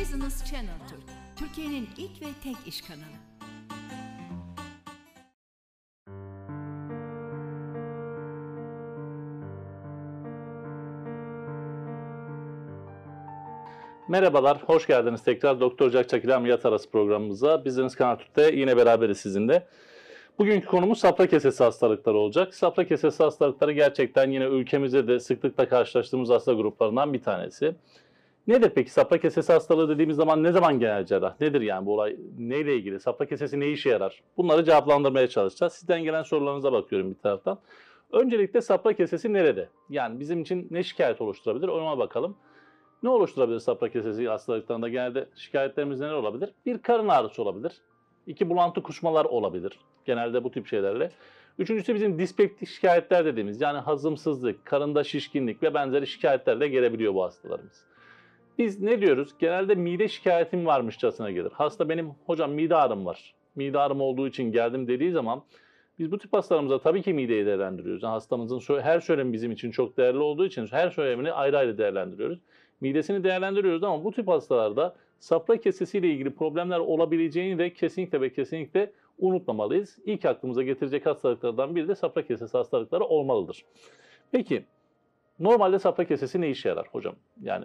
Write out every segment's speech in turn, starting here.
Business Channel Türk, Türkiye'nin ilk ve tek iş kanalı. Merhabalar, hoş geldiniz tekrar Doktor Cakçak ile Ameliyat Arası programımıza. Business Kanal Türk'te yine beraberiz sizinle. Bugünkü konumuz safra kesesi hastalıkları olacak. Safra kesesi hastalıkları gerçekten yine ülkemizde de sıklıkla karşılaştığımız hasta gruplarından bir tanesi. Nedir peki safra kesesi hastalığı dediğimiz zaman ne zaman genel cerrah? Nedir yani bu olay? Neyle ilgili? Safra kesesi ne işe yarar? Bunları cevaplandırmaya çalışacağız. Sizden gelen sorularınıza bakıyorum bir taraftan. Öncelikle safra kesesi nerede? Yani bizim için ne şikayet oluşturabilir? Ona bakalım. Ne oluşturabilir safra kesesi hastalıklarında? Genelde şikayetlerimiz neler olabilir? Bir karın ağrısı olabilir. İki bulantı kusmalar olabilir. Genelde bu tip şeylerle. Üçüncüsü bizim dispektik şikayetler dediğimiz yani hazımsızlık, karında şişkinlik ve benzeri şikayetlerle gelebiliyor bu hastalarımız. Biz ne diyoruz? Genelde mide şikayetim varmışçasına gelir. Hasta benim hocam mide ağrım var. Mide ağrım olduğu için geldim dediği zaman biz bu tip hastalarımıza tabii ki mideyi değerlendiriyoruz. Yani hastamızın her söylemi bizim için çok değerli olduğu için her söylemini ayrı ayrı değerlendiriyoruz. Midesini değerlendiriyoruz ama bu tip hastalarda safra kesesiyle ilgili problemler olabileceğini de kesinlikle ve kesinlikle unutmamalıyız. İlk aklımıza getirecek hastalıklardan biri de safra kesesi hastalıkları olmalıdır. Peki normalde safra kesesi ne işe yarar hocam? Yani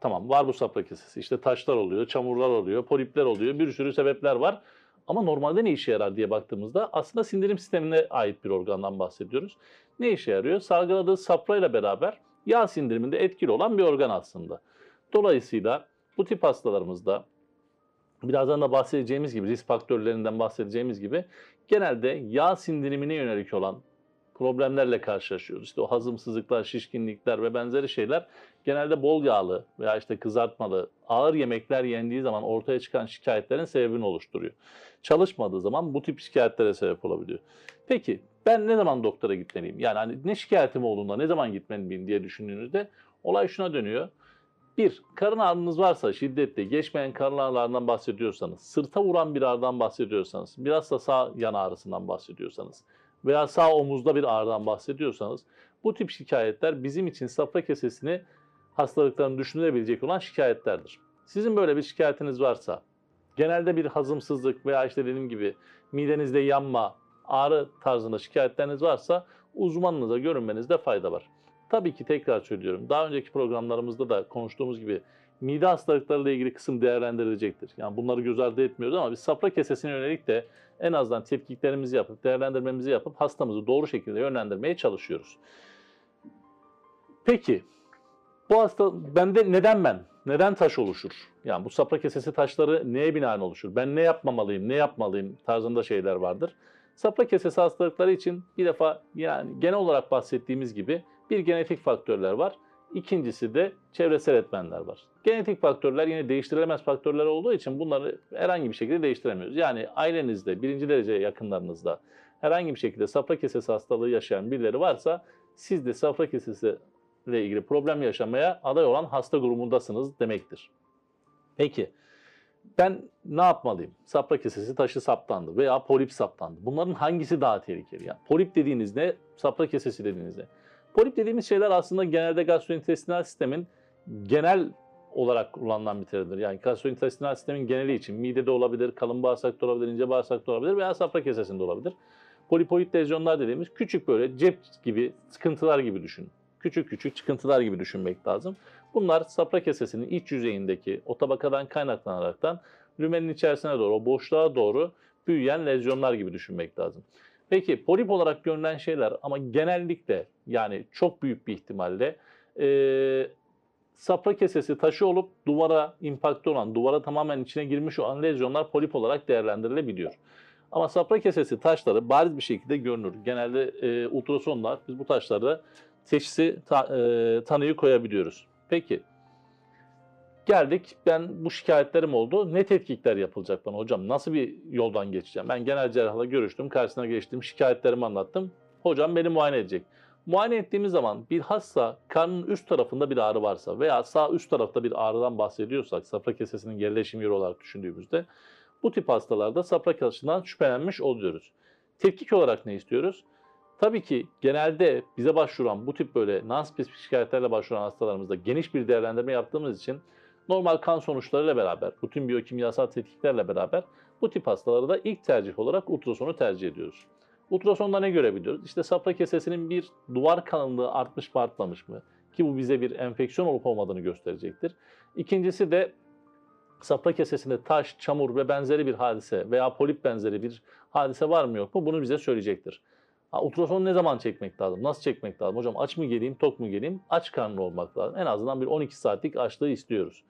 tamam var bu safra kesesi. İşte taşlar oluyor, çamurlar oluyor, polipler oluyor, bir sürü sebepler var. Ama normalde ne işe yarar diye baktığımızda aslında sindirim sistemine ait bir organdan bahsediyoruz. Ne işe yarıyor? Salgıladığı safra ile beraber yağ sindiriminde etkili olan bir organ aslında. Dolayısıyla bu tip hastalarımızda birazdan da bahsedeceğimiz gibi risk faktörlerinden bahsedeceğimiz gibi genelde yağ sindirimine yönelik olan problemlerle karşılaşıyoruz. İşte o hazımsızlıklar, şişkinlikler ve benzeri şeyler genelde bol yağlı veya işte kızartmalı, ağır yemekler yendiği zaman ortaya çıkan şikayetlerin sebebini oluşturuyor. Çalışmadığı zaman bu tip şikayetlere sebep olabiliyor. Peki ben ne zaman doktora gitmeliyim? Yani hani ne şikayetim olduğunda ne zaman gitmeliyim diye düşündüğünüzde olay şuna dönüyor. Bir, karın ağrınız varsa şiddetli, geçmeyen karın ağrılarından bahsediyorsanız, sırta vuran bir ağrıdan bahsediyorsanız, biraz da sağ yan ağrısından bahsediyorsanız veya sağ omuzda bir ağrıdan bahsediyorsanız bu tip şikayetler bizim için safra kesesini hastalıklarını düşünülebilecek olan şikayetlerdir. Sizin böyle bir şikayetiniz varsa, genelde bir hazımsızlık veya işte dediğim gibi midenizde yanma, ağrı tarzında şikayetleriniz varsa uzmanınıza görünmenizde fayda var. Tabii ki tekrar söylüyorum. Daha önceki programlarımızda da konuştuğumuz gibi mide hastalıklarıyla ilgili kısım değerlendirilecektir. Yani bunları göz ardı etmiyoruz ama biz safra kesesine yönelik de en azından tetkiklerimizi yapıp, değerlendirmemizi yapıp hastamızı doğru şekilde yönlendirmeye çalışıyoruz. Peki, bu hasta bende neden ben? Neden taş oluşur? Yani bu safra kesesi taşları neye binaen oluşur? Ben ne yapmamalıyım, ne yapmalıyım tarzında şeyler vardır. Safra kesesi hastalıkları için bir defa yani genel olarak bahsettiğimiz gibi bir genetik faktörler var. İkincisi de çevresel etmenler var. Genetik faktörler yine değiştirilemez faktörler olduğu için bunları herhangi bir şekilde değiştiremiyoruz. Yani ailenizde, birinci derece yakınlarınızda herhangi bir şekilde safra kesesi hastalığı yaşayan birileri varsa siz de safra kesesi ile ilgili problem yaşamaya aday olan hasta grubundasınız demektir. Peki ben ne yapmalıyım? Safra kesesi taşı saptandı veya polip saptandı. Bunların hangisi daha tehlikeli? Yani polip dediğiniz ne? Safra kesesi dediğiniz ne? Polip dediğimiz şeyler aslında genelde gastrointestinal sistemin genel olarak kullanılan bir terimdir. Yani gastrointestinal sistemin geneli için midede olabilir, kalın bağırsakta olabilir, ince bağırsakta olabilir veya safra kesesinde olabilir. Polipoid lezyonlar dediğimiz küçük böyle cep gibi sıkıntılar gibi düşünün. Küçük küçük çıkıntılar gibi düşünmek lazım. Bunlar safra kesesinin iç yüzeyindeki o tabakadan kaynaklanaraktan lümenin içerisine doğru, o boşluğa doğru büyüyen lezyonlar gibi düşünmek lazım. Peki polip olarak görünen şeyler ama genellikle yani çok büyük bir ihtimalle e, safra kesesi taşı olup duvara impakte olan, duvara tamamen içine girmiş olan lezyonlar polip olarak değerlendirilebiliyor. Ama safra kesesi taşları bariz bir şekilde görünür. Genelde e, ultrasonla biz bu taşları teşhisi ta, e, tanıyı koyabiliyoruz. Peki geldik ben bu şikayetlerim oldu. Ne tetkikler yapılacak bana hocam? Nasıl bir yoldan geçeceğim? Ben genel cerrahla görüştüm, karşısına geçtim, şikayetlerimi anlattım. Hocam beni muayene edecek. Muayene ettiğimiz zaman bir hasta karnın üst tarafında bir ağrı varsa veya sağ üst tarafta bir ağrıdan bahsediyorsak safra kesesinin gerileşim yeri olarak düşündüğümüzde bu tip hastalarda safra kesesinden şüphelenmiş oluyoruz. Tetkik olarak ne istiyoruz? Tabii ki genelde bize başvuran bu tip böyle non-spesifik şikayetlerle başvuran hastalarımızda geniş bir değerlendirme yaptığımız için normal kan sonuçlarıyla beraber, rutin biyokimyasal tetkiklerle beraber bu tip hastaları da ilk tercih olarak ultrasonu tercih ediyoruz. Ultrasonda ne görebiliyoruz? İşte safra kesesinin bir duvar kalınlığı artmış mı artmamış mı? Ki bu bize bir enfeksiyon olup olmadığını gösterecektir. İkincisi de safra kesesinde taş, çamur ve benzeri bir hadise veya polip benzeri bir hadise var mı yok mu bunu bize söyleyecektir. Ha, ultrasonu ne zaman çekmek lazım? Nasıl çekmek lazım? Hocam aç mı geleyim, tok mu geleyim? Aç karnı olmak lazım. En azından bir 12 saatlik açlığı istiyoruz.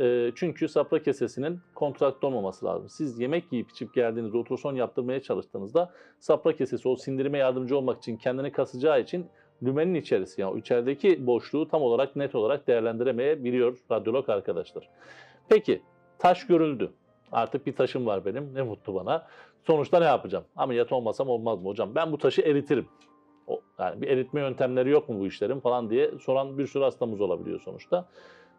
E, çünkü safra kesesinin kontraktör olmaması lazım. Siz yemek yiyip içip geldiğinizde ultrason yaptırmaya çalıştığınızda safra kesesi o sindirime yardımcı olmak için kendini kasacağı için lümenin içerisi yani içerideki boşluğu tam olarak net olarak değerlendiremeyebiliyor radyolog arkadaşlar. Peki taş görüldü. Artık bir taşım var benim. Ne mutlu bana. Sonuçta ne yapacağım? Ameliyat olmasam olmaz mı hocam? Ben bu taşı eritirim. O, yani bir eritme yöntemleri yok mu bu işlerin falan diye soran bir sürü hastamız olabiliyor sonuçta.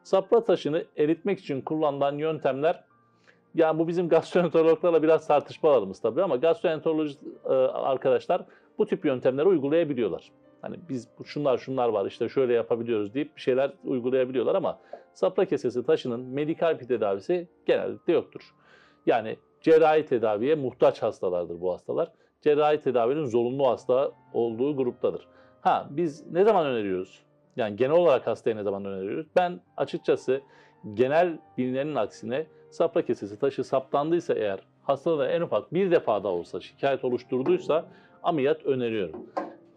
Sapra taşını eritmek için kullanılan yöntemler yani bu bizim gastroenterologlarla biraz tartışmalarımız tabii ama gastroenterolojist e, arkadaşlar bu tip yöntemleri uygulayabiliyorlar. Hani biz şunlar şunlar var işte şöyle yapabiliyoruz deyip bir şeyler uygulayabiliyorlar ama sapra kesesi taşının medikal bir tedavisi genellikle yoktur. Yani cerrahi tedaviye muhtaç hastalardır bu hastalar. Cerrahi tedavinin zorunlu hasta olduğu gruptadır. Ha biz ne zaman öneriyoruz? Yani genel olarak hastaya ne zaman öneriyoruz? Ben açıkçası genel bilinenin aksine sapra kesesi taşı saptandıysa eğer hastada da en ufak bir defa da olsa şikayet oluşturduysa ameliyat öneriyorum.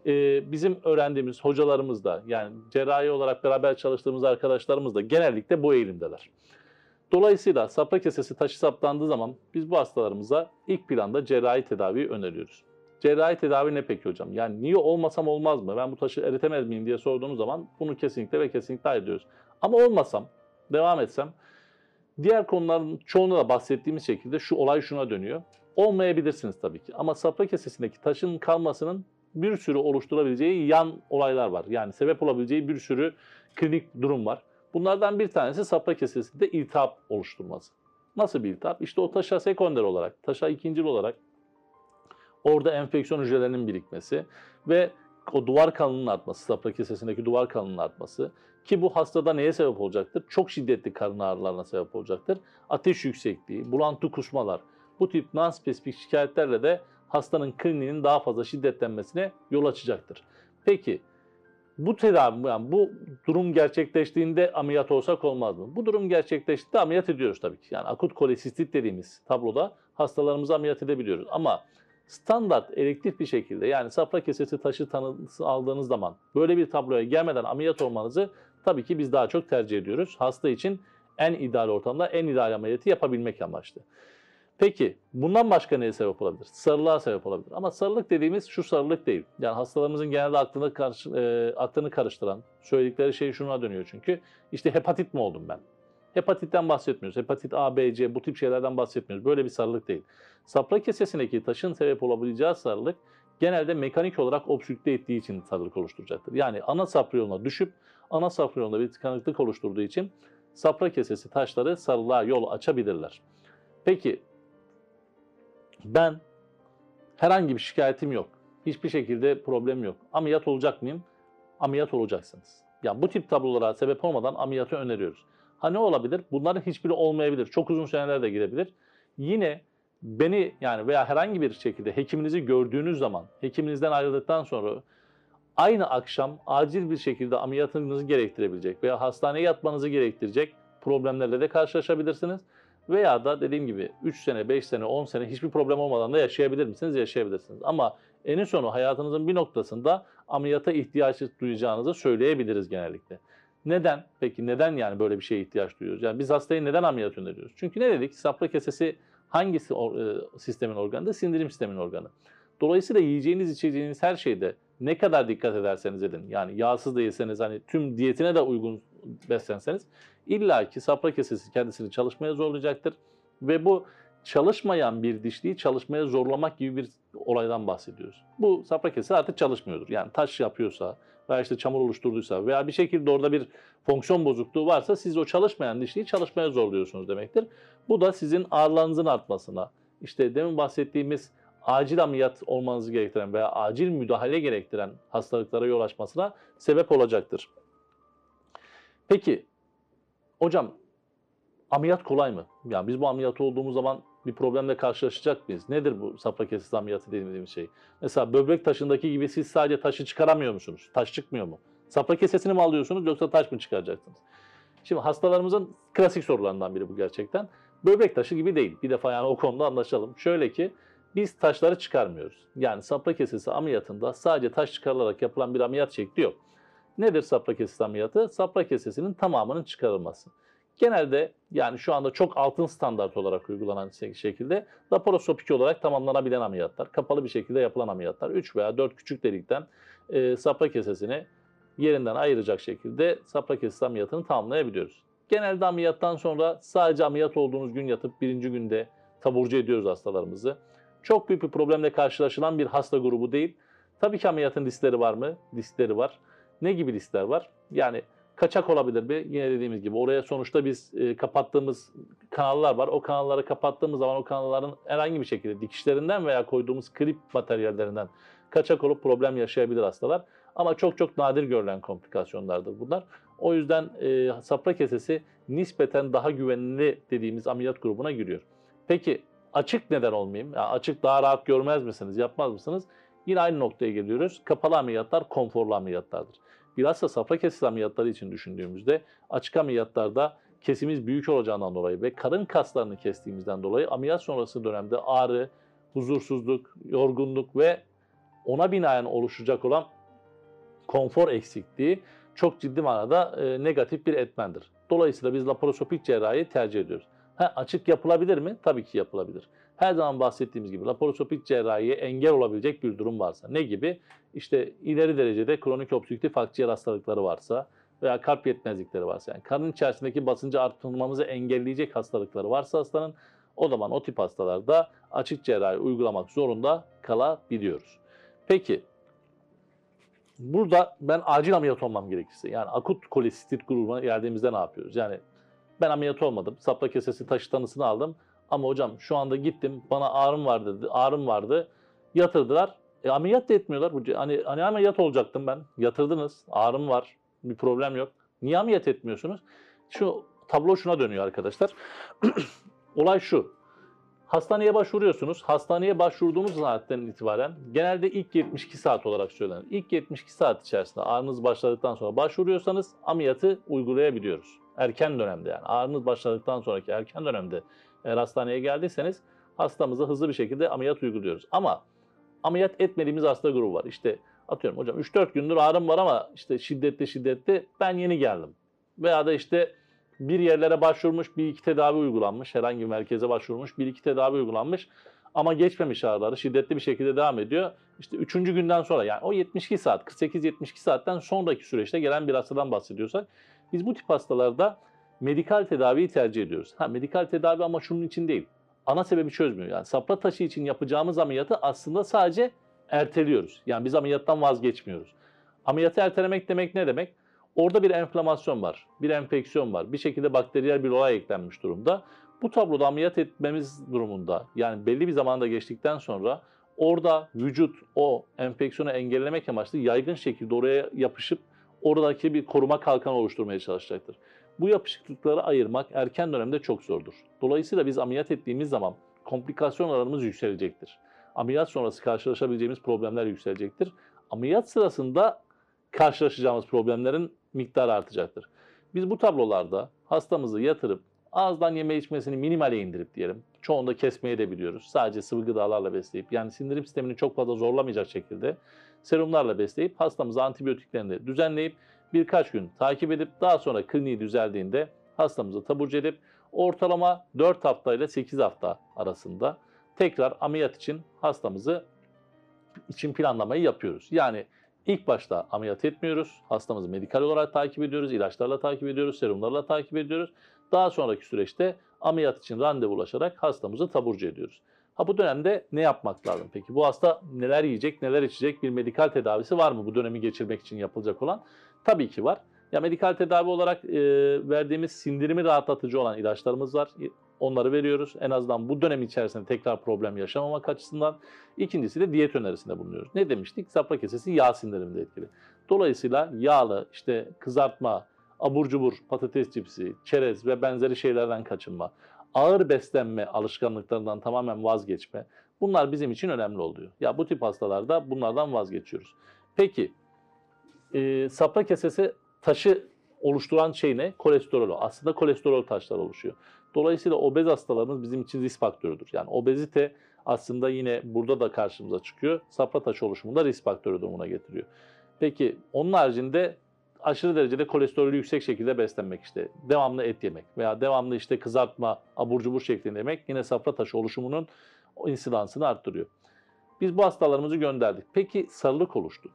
Ee, bizim öğrendiğimiz hocalarımız da yani cerrahi olarak beraber çalıştığımız arkadaşlarımız da genellikle bu eğilimdeler. Dolayısıyla sapra kesesi taşı saptandığı zaman biz bu hastalarımıza ilk planda cerrahi tedaviyi öneriyoruz. Cerrahi tedavi ne peki hocam? Yani niye olmasam olmaz mı? Ben bu taşı eritemez miyim diye sorduğumuz zaman bunu kesinlikle ve kesinlikle hayır diyoruz. Ama olmasam, devam etsem diğer konuların çoğunu da bahsettiğimiz şekilde şu olay şuna dönüyor. Olmayabilirsiniz tabii ki. Ama sapra kesesindeki taşın kalmasının bir sürü oluşturabileceği yan olaylar var. Yani sebep olabileceği bir sürü klinik durum var. Bunlardan bir tanesi sapra kesesinde iltihap oluşturması. Nasıl bir iltihap? İşte o taşa sekonder olarak, taşa ikincil olarak orada enfeksiyon hücrelerinin birikmesi ve o duvar kalınlığının artması, sapra kesesindeki duvar kalınlığının artması ki bu hastada neye sebep olacaktır? Çok şiddetli karın ağrılarına sebep olacaktır. Ateş yüksekliği, bulantı kusmalar, bu tip non-spesifik şikayetlerle de hastanın kliniğinin daha fazla şiddetlenmesine yol açacaktır. Peki bu tedavi, yani bu durum gerçekleştiğinde ameliyat olsak olmaz mı? Bu durum gerçekleştiğinde ameliyat ediyoruz tabii ki. Yani akut kolesistit dediğimiz tabloda hastalarımızı ameliyat edebiliyoruz. Ama standart elektif bir şekilde yani safra kesesi taşı tanısı aldığınız zaman böyle bir tabloya gelmeden ameliyat olmanızı tabii ki biz daha çok tercih ediyoruz. Hasta için en ideal ortamda en ideal ameliyatı yapabilmek amaçlı. Peki bundan başka neye sebep olabilir? Sarılığa sebep olabilir. Ama sarılık dediğimiz şu sarılık değil. Yani hastalarımızın genelde aklını, karış, e, aklını karıştıran söyledikleri şey şuna dönüyor çünkü. İşte hepatit mi oldum ben? Hepatitten bahsetmiyoruz. Hepatit A, B, C bu tip şeylerden bahsetmiyoruz. Böyle bir sarılık değil. Sapra kesesindeki taşın sebep olabileceği sarılık genelde mekanik olarak obstrükte ettiği için sarılık oluşturacaktır. Yani ana safra yoluna düşüp ana safra yolunda bir tıkanıklık oluşturduğu için safra kesesi taşları sarılığa yol açabilirler. Peki ben herhangi bir şikayetim yok. Hiçbir şekilde problem yok. Ameliyat olacak mıyım? Ameliyat olacaksınız. Yani bu tip tablolara sebep olmadan ameliyatı öneriyoruz. Ha ne olabilir? Bunların hiçbiri olmayabilir. Çok uzun seneler de gidebilir. Yine beni yani veya herhangi bir şekilde hekiminizi gördüğünüz zaman, hekiminizden ayrıldıktan sonra aynı akşam acil bir şekilde ameliyatınızı gerektirebilecek veya hastaneye yatmanızı gerektirecek problemlerle de karşılaşabilirsiniz. Veya da dediğim gibi 3 sene, 5 sene, 10 sene hiçbir problem olmadan da yaşayabilir misiniz? Yaşayabilirsiniz. Ama en sonu hayatınızın bir noktasında ameliyata ihtiyaç duyacağınızı söyleyebiliriz genellikle. Neden? Peki neden yani böyle bir şeye ihtiyaç duyuyoruz? Yani biz hastaya neden ameliyat öneriyoruz? Çünkü ne dedik? Safra kesesi hangisi e, sistemin organı? Sindirim sisteminin organı. Dolayısıyla yiyeceğiniz, içeceğiniz her şeyde ne kadar dikkat ederseniz edin. Yani yağsız değilseniz hani tüm diyetine de uygun beslenseniz illa ki safra kesesi kendisini çalışmaya zorlayacaktır. Ve bu çalışmayan bir dişliği çalışmaya zorlamak gibi bir olaydan bahsediyoruz. Bu safra kesesi artık çalışmıyordur. Yani taş yapıyorsa veya işte çamur oluşturduysa veya bir şekilde orada bir fonksiyon bozukluğu varsa siz o çalışmayan dişliği çalışmaya zorluyorsunuz demektir. Bu da sizin ağrılarınızın artmasına, işte demin bahsettiğimiz acil ameliyat olmanızı gerektiren veya acil müdahale gerektiren hastalıklara yol açmasına sebep olacaktır. Peki hocam ameliyat kolay mı? Yani biz bu ameliyat olduğumuz zaman bir problemle karşılaşacak mıyız? Nedir bu safra kesesi ameliyatı dediğimiz şey? Mesela böbrek taşındaki gibi siz sadece taşı çıkaramıyor musunuz? Taş çıkmıyor mu? Safra kesesini mi alıyorsunuz yoksa taş mı çıkaracaksınız? Şimdi hastalarımızın klasik sorularından biri bu gerçekten. Böbrek taşı gibi değil. Bir defa yani o konuda anlaşalım. Şöyle ki biz taşları çıkarmıyoruz. Yani safra kesesi ameliyatında sadece taş çıkarılarak yapılan bir ameliyat şekli yok. Nedir safra kesesi ameliyatı? Safra kesesinin tamamının çıkarılması. Genelde yani şu anda çok altın standart olarak uygulanan şekilde laparoskopik olarak tamamlanabilen ameliyatlar, kapalı bir şekilde yapılan ameliyatlar, 3 veya 4 küçük delikten e, safra kesesini yerinden ayıracak şekilde safra kesesi ameliyatını tamamlayabiliyoruz. Genelde ameliyattan sonra sadece ameliyat olduğunuz gün yatıp birinci günde taburcu ediyoruz hastalarımızı. Çok büyük bir problemle karşılaşılan bir hasta grubu değil. Tabii ki ameliyatın riskleri var mı? Riskleri var. Ne gibi riskler var? Yani kaçak olabilir mi? Yine dediğimiz gibi oraya sonuçta biz e, kapattığımız kanallar var. O kanalları kapattığımız zaman o kanalların herhangi bir şekilde dikişlerinden veya koyduğumuz klip materyallerinden kaçak olup problem yaşayabilir hastalar. Ama çok çok nadir görülen komplikasyonlardır bunlar. O yüzden e, safra kesesi nispeten daha güvenli dediğimiz ameliyat grubuna giriyor. Peki açık neden olmayayım? Yani açık daha rahat görmez misiniz, yapmaz mısınız? Yine aynı noktaya geliyoruz. Kapalı ameliyatlar konforlu ameliyatlardır. Bilhassa safra kesesi ameliyatları için düşündüğümüzde açık ameliyatlarda kesimiz büyük olacağından dolayı ve karın kaslarını kestiğimizden dolayı ameliyat sonrası dönemde ağrı, huzursuzluk, yorgunluk ve ona binaen oluşacak olan konfor eksikliği çok ciddi manada e, negatif bir etmendir. Dolayısıyla biz laparoskopik cerrahiyi tercih ediyoruz. Ha, açık yapılabilir mi? Tabii ki yapılabilir. Her zaman bahsettiğimiz gibi laparoskopik cerrahiye engel olabilecek bir durum varsa. Ne gibi? İşte ileri derecede kronik obstrüktif akciğer hastalıkları varsa veya kalp yetmezlikleri varsa yani karın içerisindeki basıncı arttırmamızı engelleyecek hastalıkları varsa hastanın o zaman o tip hastalarda açık cerrahi uygulamak zorunda kalabiliyoruz. Peki burada ben acil ameliyat olmam gerekirse yani akut kolesistit grubuna geldiğimizde ne yapıyoruz? Yani ben ameliyat olmadım. Sapla kesesi taşı tanısını aldım. Ama hocam şu anda gittim bana ağrım vardı, dedi, ağrım vardı. Yatırdılar. E, ameliyat da etmiyorlar. Hani, hani ameliyat olacaktım ben. Yatırdınız. Ağrım var. Bir problem yok. Niye ameliyat etmiyorsunuz? Şu tablo şuna dönüyor arkadaşlar. Olay şu. Hastaneye başvuruyorsunuz. Hastaneye başvurduğunuz saatten itibaren genelde ilk 72 saat olarak söylenir. İlk 72 saat içerisinde ağrınız başladıktan sonra başvuruyorsanız ameliyatı uygulayabiliyoruz. Erken dönemde yani ağrınız başladıktan sonraki erken dönemde eğer hastaneye geldiyseniz hastamıza hızlı bir şekilde ameliyat uyguluyoruz. Ama ameliyat etmediğimiz hasta grubu var. İşte atıyorum hocam 3-4 gündür ağrım var ama işte şiddetli şiddetli ben yeni geldim. Veya da işte bir yerlere başvurmuş, bir iki tedavi uygulanmış, herhangi bir merkeze başvurmuş, bir iki tedavi uygulanmış ama geçmemiş ağrıları şiddetli bir şekilde devam ediyor. İşte üçüncü günden sonra yani o 72 saat, 48-72 saatten sonraki süreçte gelen bir hastadan bahsediyorsak biz bu tip hastalarda medikal tedaviyi tercih ediyoruz. Ha medikal tedavi ama şunun için değil. Ana sebebi çözmüyor. Yani sapra taşı için yapacağımız ameliyatı aslında sadece erteliyoruz. Yani biz ameliyattan vazgeçmiyoruz. Ameliyatı ertelemek demek ne demek? Orada bir enflamasyon var, bir enfeksiyon var, bir şekilde bakteriyel bir olay eklenmiş durumda. Bu tabloda ameliyat etmemiz durumunda yani belli bir zamanda geçtikten sonra orada vücut o enfeksiyonu engellemek amaçlı yaygın şekilde oraya yapışıp oradaki bir koruma kalkanı oluşturmaya çalışacaktır. Bu yapışıklıkları ayırmak erken dönemde çok zordur. Dolayısıyla biz ameliyat ettiğimiz zaman komplikasyon oranımız yükselecektir. Ameliyat sonrası karşılaşabileceğimiz problemler yükselecektir. Ameliyat sırasında karşılaşacağımız problemlerin miktarı artacaktır. Biz bu tablolarda hastamızı yatırıp ağızdan yeme içmesini minimale indirip diyelim. Çoğunda kesmeye de biliyoruz. Sadece sıvı gıdalarla besleyip yani sindirim sistemini çok fazla zorlamayacak şekilde serumlarla besleyip hastamıza antibiyotiklerini düzenleyip birkaç gün takip edip daha sonra kliniği düzeldiğinde hastamızı taburcu edip ortalama 4 hafta ile 8 hafta arasında tekrar ameliyat için hastamızı için planlamayı yapıyoruz. Yani ilk başta ameliyat etmiyoruz. Hastamızı medikal olarak takip ediyoruz, ilaçlarla takip ediyoruz, serumlarla takip ediyoruz. Daha sonraki süreçte ameliyat için randevulaşarak hastamızı taburcu ediyoruz. Ha bu dönemde ne yapmak lazım peki? Bu hasta neler yiyecek, neler içecek bir medikal tedavisi var mı bu dönemi geçirmek için yapılacak olan? Tabii ki var. Ya medikal tedavi olarak e, verdiğimiz sindirimi rahatlatıcı olan ilaçlarımız var. Onları veriyoruz. En azından bu dönem içerisinde tekrar problem yaşamamak açısından. İkincisi de diyet önerisinde bulunuyoruz. Ne demiştik? Safra kesesi yağ sindiriminde etkili. Dolayısıyla yağlı, işte kızartma, abur cubur, patates cipsi, çerez ve benzeri şeylerden kaçınma, ağır beslenme alışkanlıklarından tamamen vazgeçme. Bunlar bizim için önemli oluyor. Ya bu tip hastalarda bunlardan vazgeçiyoruz. Peki e, safra kesesi taşı oluşturan şey ne? Kolesterol. Aslında kolesterol taşları oluşuyor. Dolayısıyla obez hastalarımız bizim için risk faktörüdür. Yani obezite aslında yine burada da karşımıza çıkıyor. Safra taşı oluşumunda risk faktörü durumuna getiriyor. Peki onun haricinde aşırı derecede kolesterolü yüksek şekilde beslenmek işte. Devamlı et yemek veya devamlı işte kızartma, abur cubur şeklinde yemek yine safra taşı oluşumunun insidansını arttırıyor. Biz bu hastalarımızı gönderdik. Peki sarılık oluştu.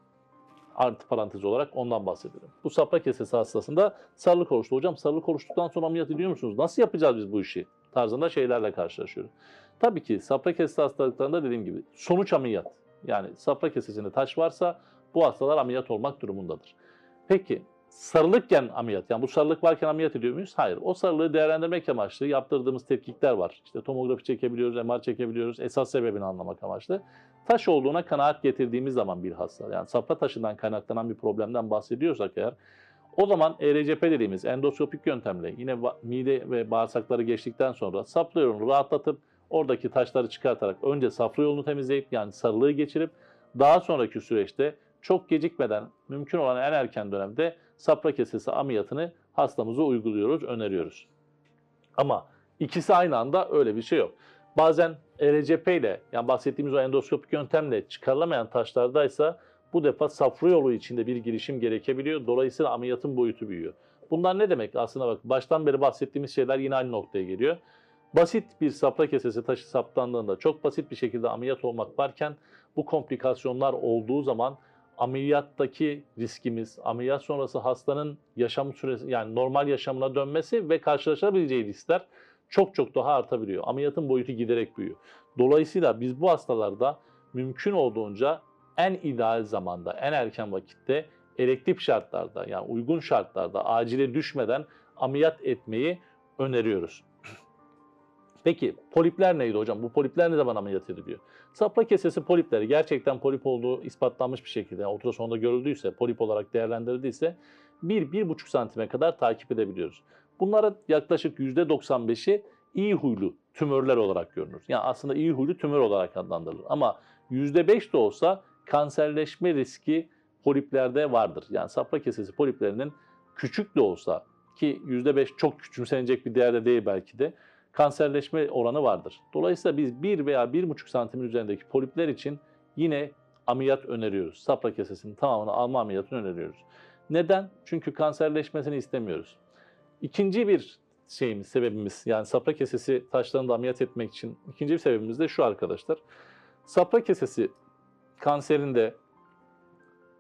Artı parantez olarak ondan bahsedelim. Bu safra kesesi hastasında sarılık oluştu. Hocam sarılık oluştuktan sonra ameliyat ediyor musunuz? Nasıl yapacağız biz bu işi? Tarzında şeylerle karşılaşıyoruz. Tabii ki safra kesesi hastalıklarında dediğim gibi sonuç ameliyat. Yani safra kesesinde taş varsa bu hastalar ameliyat olmak durumundadır. Peki sarılıkken ameliyat, yani bu sarılık varken ameliyat ediyor muyuz? Hayır. O sarılığı değerlendirmek amaçlı yaptırdığımız tetkikler var. İşte tomografi çekebiliyoruz, MR çekebiliyoruz. Esas sebebini anlamak amaçlı. Taş olduğuna kanaat getirdiğimiz zaman bir hasta, yani safra taşından kaynaklanan bir problemden bahsediyorsak eğer, o zaman ERCP dediğimiz endoskopik yöntemle yine mide ve bağırsakları geçtikten sonra safra yolunu rahatlatıp oradaki taşları çıkartarak önce safra yolunu temizleyip yani sarılığı geçirip daha sonraki süreçte çok gecikmeden mümkün olan en erken dönemde safra kesesi ameliyatını hastamıza uyguluyoruz, öneriyoruz. Ama ikisi aynı anda öyle bir şey yok. Bazen ERCP ile yani bahsettiğimiz o endoskopik yöntemle çıkarılamayan taşlardaysa bu defa safra yolu içinde bir girişim gerekebiliyor. Dolayısıyla ameliyatın boyutu büyüyor. Bunlar ne demek? Aslında bak baştan beri bahsettiğimiz şeyler yine aynı noktaya geliyor. Basit bir safra kesesi taşı saptandığında çok basit bir şekilde ameliyat olmak varken bu komplikasyonlar olduğu zaman ameliyattaki riskimiz, ameliyat sonrası hastanın yaşam süresi yani normal yaşamına dönmesi ve karşılaşabileceği riskler çok çok daha artabiliyor. Ameliyatın boyutu giderek büyüyor. Dolayısıyla biz bu hastalarda mümkün olduğunca en ideal zamanda, en erken vakitte elektif şartlarda yani uygun şartlarda acile düşmeden ameliyat etmeyi öneriyoruz. Peki polipler neydi hocam? Bu polipler ne zaman ameliyat ediliyor? Safra kesesi polipleri gerçekten polip olduğu ispatlanmış bir şekilde yani ultrasonda görüldüyse, polip olarak değerlendirildiyse 1-1,5 santime kadar takip edebiliyoruz. Bunlara yaklaşık %95'i iyi huylu tümörler olarak görünür. Yani aslında iyi huylu tümör olarak adlandırılır. Ama %5 de olsa kanserleşme riski poliplerde vardır. Yani safra kesesi poliplerinin küçük de olsa ki %5 çok küçümsenecek bir değerde değil belki de kanserleşme oranı vardır. Dolayısıyla biz 1 veya 1,5 santimin üzerindeki polipler için yine ameliyat öneriyoruz. Safra kesesinin tamamını alma ameliyatını öneriyoruz. Neden? Çünkü kanserleşmesini istemiyoruz. İkinci bir şeyimiz, sebebimiz yani safra kesesi taşlarını da ameliyat etmek için ikinci bir sebebimiz de şu arkadaşlar. Safra kesesi kanserinde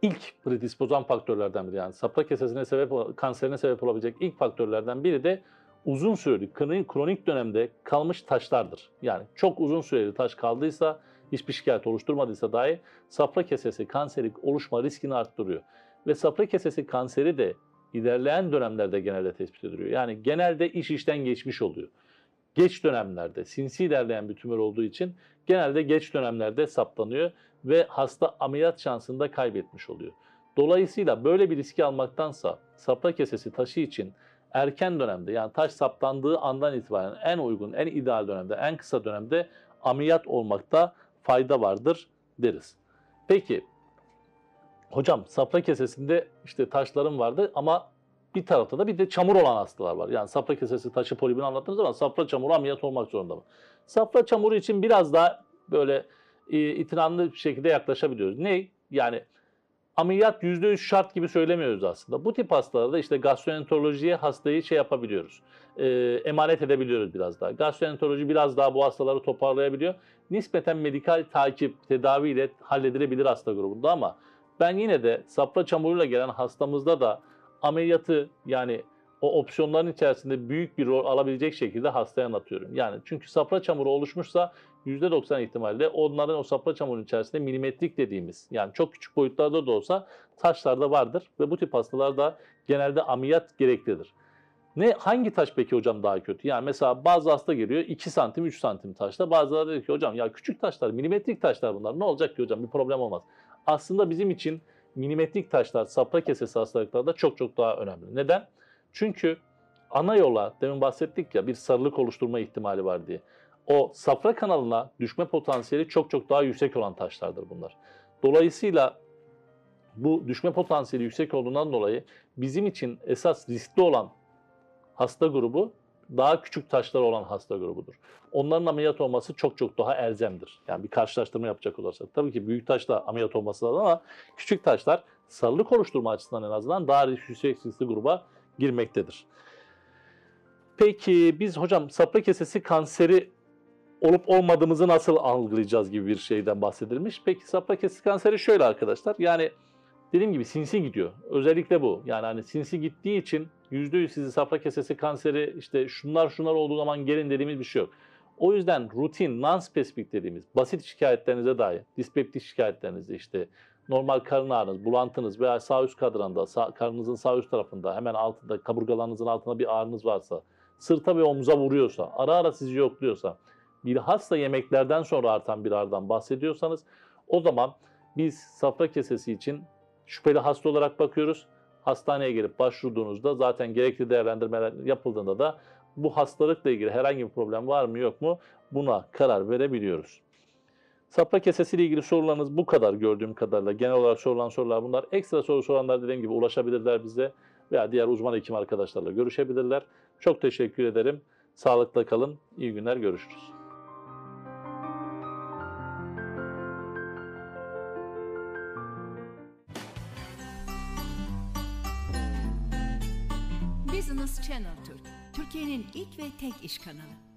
ilk predispozan faktörlerden biri yani safra kesesine sebep kanserine sebep olabilecek ilk faktörlerden biri de uzun süreli kronik dönemde kalmış taşlardır. Yani çok uzun süreli taş kaldıysa, hiçbir şikayet oluşturmadıysa dahi safra kesesi kanseri oluşma riskini arttırıyor. Ve safra kesesi kanseri de ilerleyen dönemlerde genelde tespit ediliyor. Yani genelde iş işten geçmiş oluyor. Geç dönemlerde, sinsi ilerleyen bir tümör olduğu için genelde geç dönemlerde saptanıyor ve hasta ameliyat şansını da kaybetmiş oluyor. Dolayısıyla böyle bir riski almaktansa safra kesesi taşı için erken dönemde yani taş saptandığı andan itibaren en uygun, en ideal dönemde, en kısa dönemde ameliyat olmakta fayda vardır deriz. Peki hocam safra kesesinde işte taşlarım vardı ama bir tarafta da bir de çamur olan hastalar var. Yani safra kesesi taşı polibini anlattığınız zaman safra çamuru ameliyat olmak zorunda mı? Safra çamuru için biraz daha böyle e, itinamlı bir şekilde yaklaşabiliyoruz. Ne? Yani ameliyat %100 şart gibi söylemiyoruz aslında. Bu tip hastalarda işte gastroenterolojiye hastayı şey yapabiliyoruz. E, emanet edebiliyoruz biraz daha. Gastroenteroloji biraz daha bu hastaları toparlayabiliyor. Nispeten medikal takip, tedaviyle halledilebilir hasta grubunda ama ben yine de safra çamuruyla gelen hastamızda da ameliyatı yani o opsiyonların içerisinde büyük bir rol alabilecek şekilde hastaya anlatıyorum. Yani çünkü safra çamuru oluşmuşsa %90 ihtimalle onların o safra çamurun içerisinde milimetrik dediğimiz yani çok küçük boyutlarda da olsa taşlarda vardır ve bu tip hastalarda genelde ameliyat gereklidir. Ne hangi taş peki hocam daha kötü? Yani mesela bazı hasta geliyor 2 santim 3 santim taşta. Bazıları diyor ki hocam ya küçük taşlar milimetrik taşlar bunlar ne olacak ki hocam bir problem olmaz. Aslında bizim için milimetrik taşlar safra kesesi hastalıklarda çok çok daha önemli. Neden? Çünkü ana yola demin bahsettik ya bir sarılık oluşturma ihtimali var diye. O safra kanalına düşme potansiyeli çok çok daha yüksek olan taşlardır bunlar. Dolayısıyla bu düşme potansiyeli yüksek olduğundan dolayı bizim için esas riskli olan hasta grubu daha küçük taşlar olan hasta grubudur. Onların ameliyat olması çok çok daha elzemdir. Yani bir karşılaştırma yapacak olursak. Tabii ki büyük taşla ameliyat olması lazım ama küçük taşlar sarılık oluşturma açısından en azından daha risk- yüksek riskli gruba girmektedir. Peki biz hocam safra kesesi kanseri olup olmadığımızı nasıl algılayacağız gibi bir şeyden bahsedilmiş. Peki safra kesesi kanseri şöyle arkadaşlar. Yani dediğim gibi sinsi gidiyor. Özellikle bu. Yani hani sinsi gittiği için %100 sizi safra kesesi kanseri işte şunlar şunlar olduğu zaman gelin dediğimiz bir şey yok. O yüzden rutin, non-spesifik dediğimiz basit şikayetlerinize dair, dispeptik şikayetlerinizde işte normal karın ağrınız, bulantınız veya sağ üst kadranda, sağ, karnınızın sağ üst tarafında hemen altında, kaburgalarınızın altında bir ağrınız varsa, sırta ve omuza vuruyorsa, ara ara sizi yokluyorsa, bilhassa yemeklerden sonra artan bir ağrıdan bahsediyorsanız o zaman biz safra kesesi için şüpheli hasta olarak bakıyoruz. Hastaneye gelip başvurduğunuzda zaten gerekli değerlendirmeler yapıldığında da bu hastalıkla ilgili herhangi bir problem var mı yok mu buna karar verebiliyoruz. Safra kesesiyle ilgili sorularınız bu kadar gördüğüm kadarıyla. Genel olarak sorulan sorular bunlar. Ekstra soru soranlar dediğim gibi ulaşabilirler bize veya diğer uzman hekim arkadaşlarla görüşebilirler. Çok teşekkür ederim. Sağlıkla kalın. İyi günler. Görüşürüz. Business Channel Türk, Türkiye'nin ilk ve tek iş kanalı.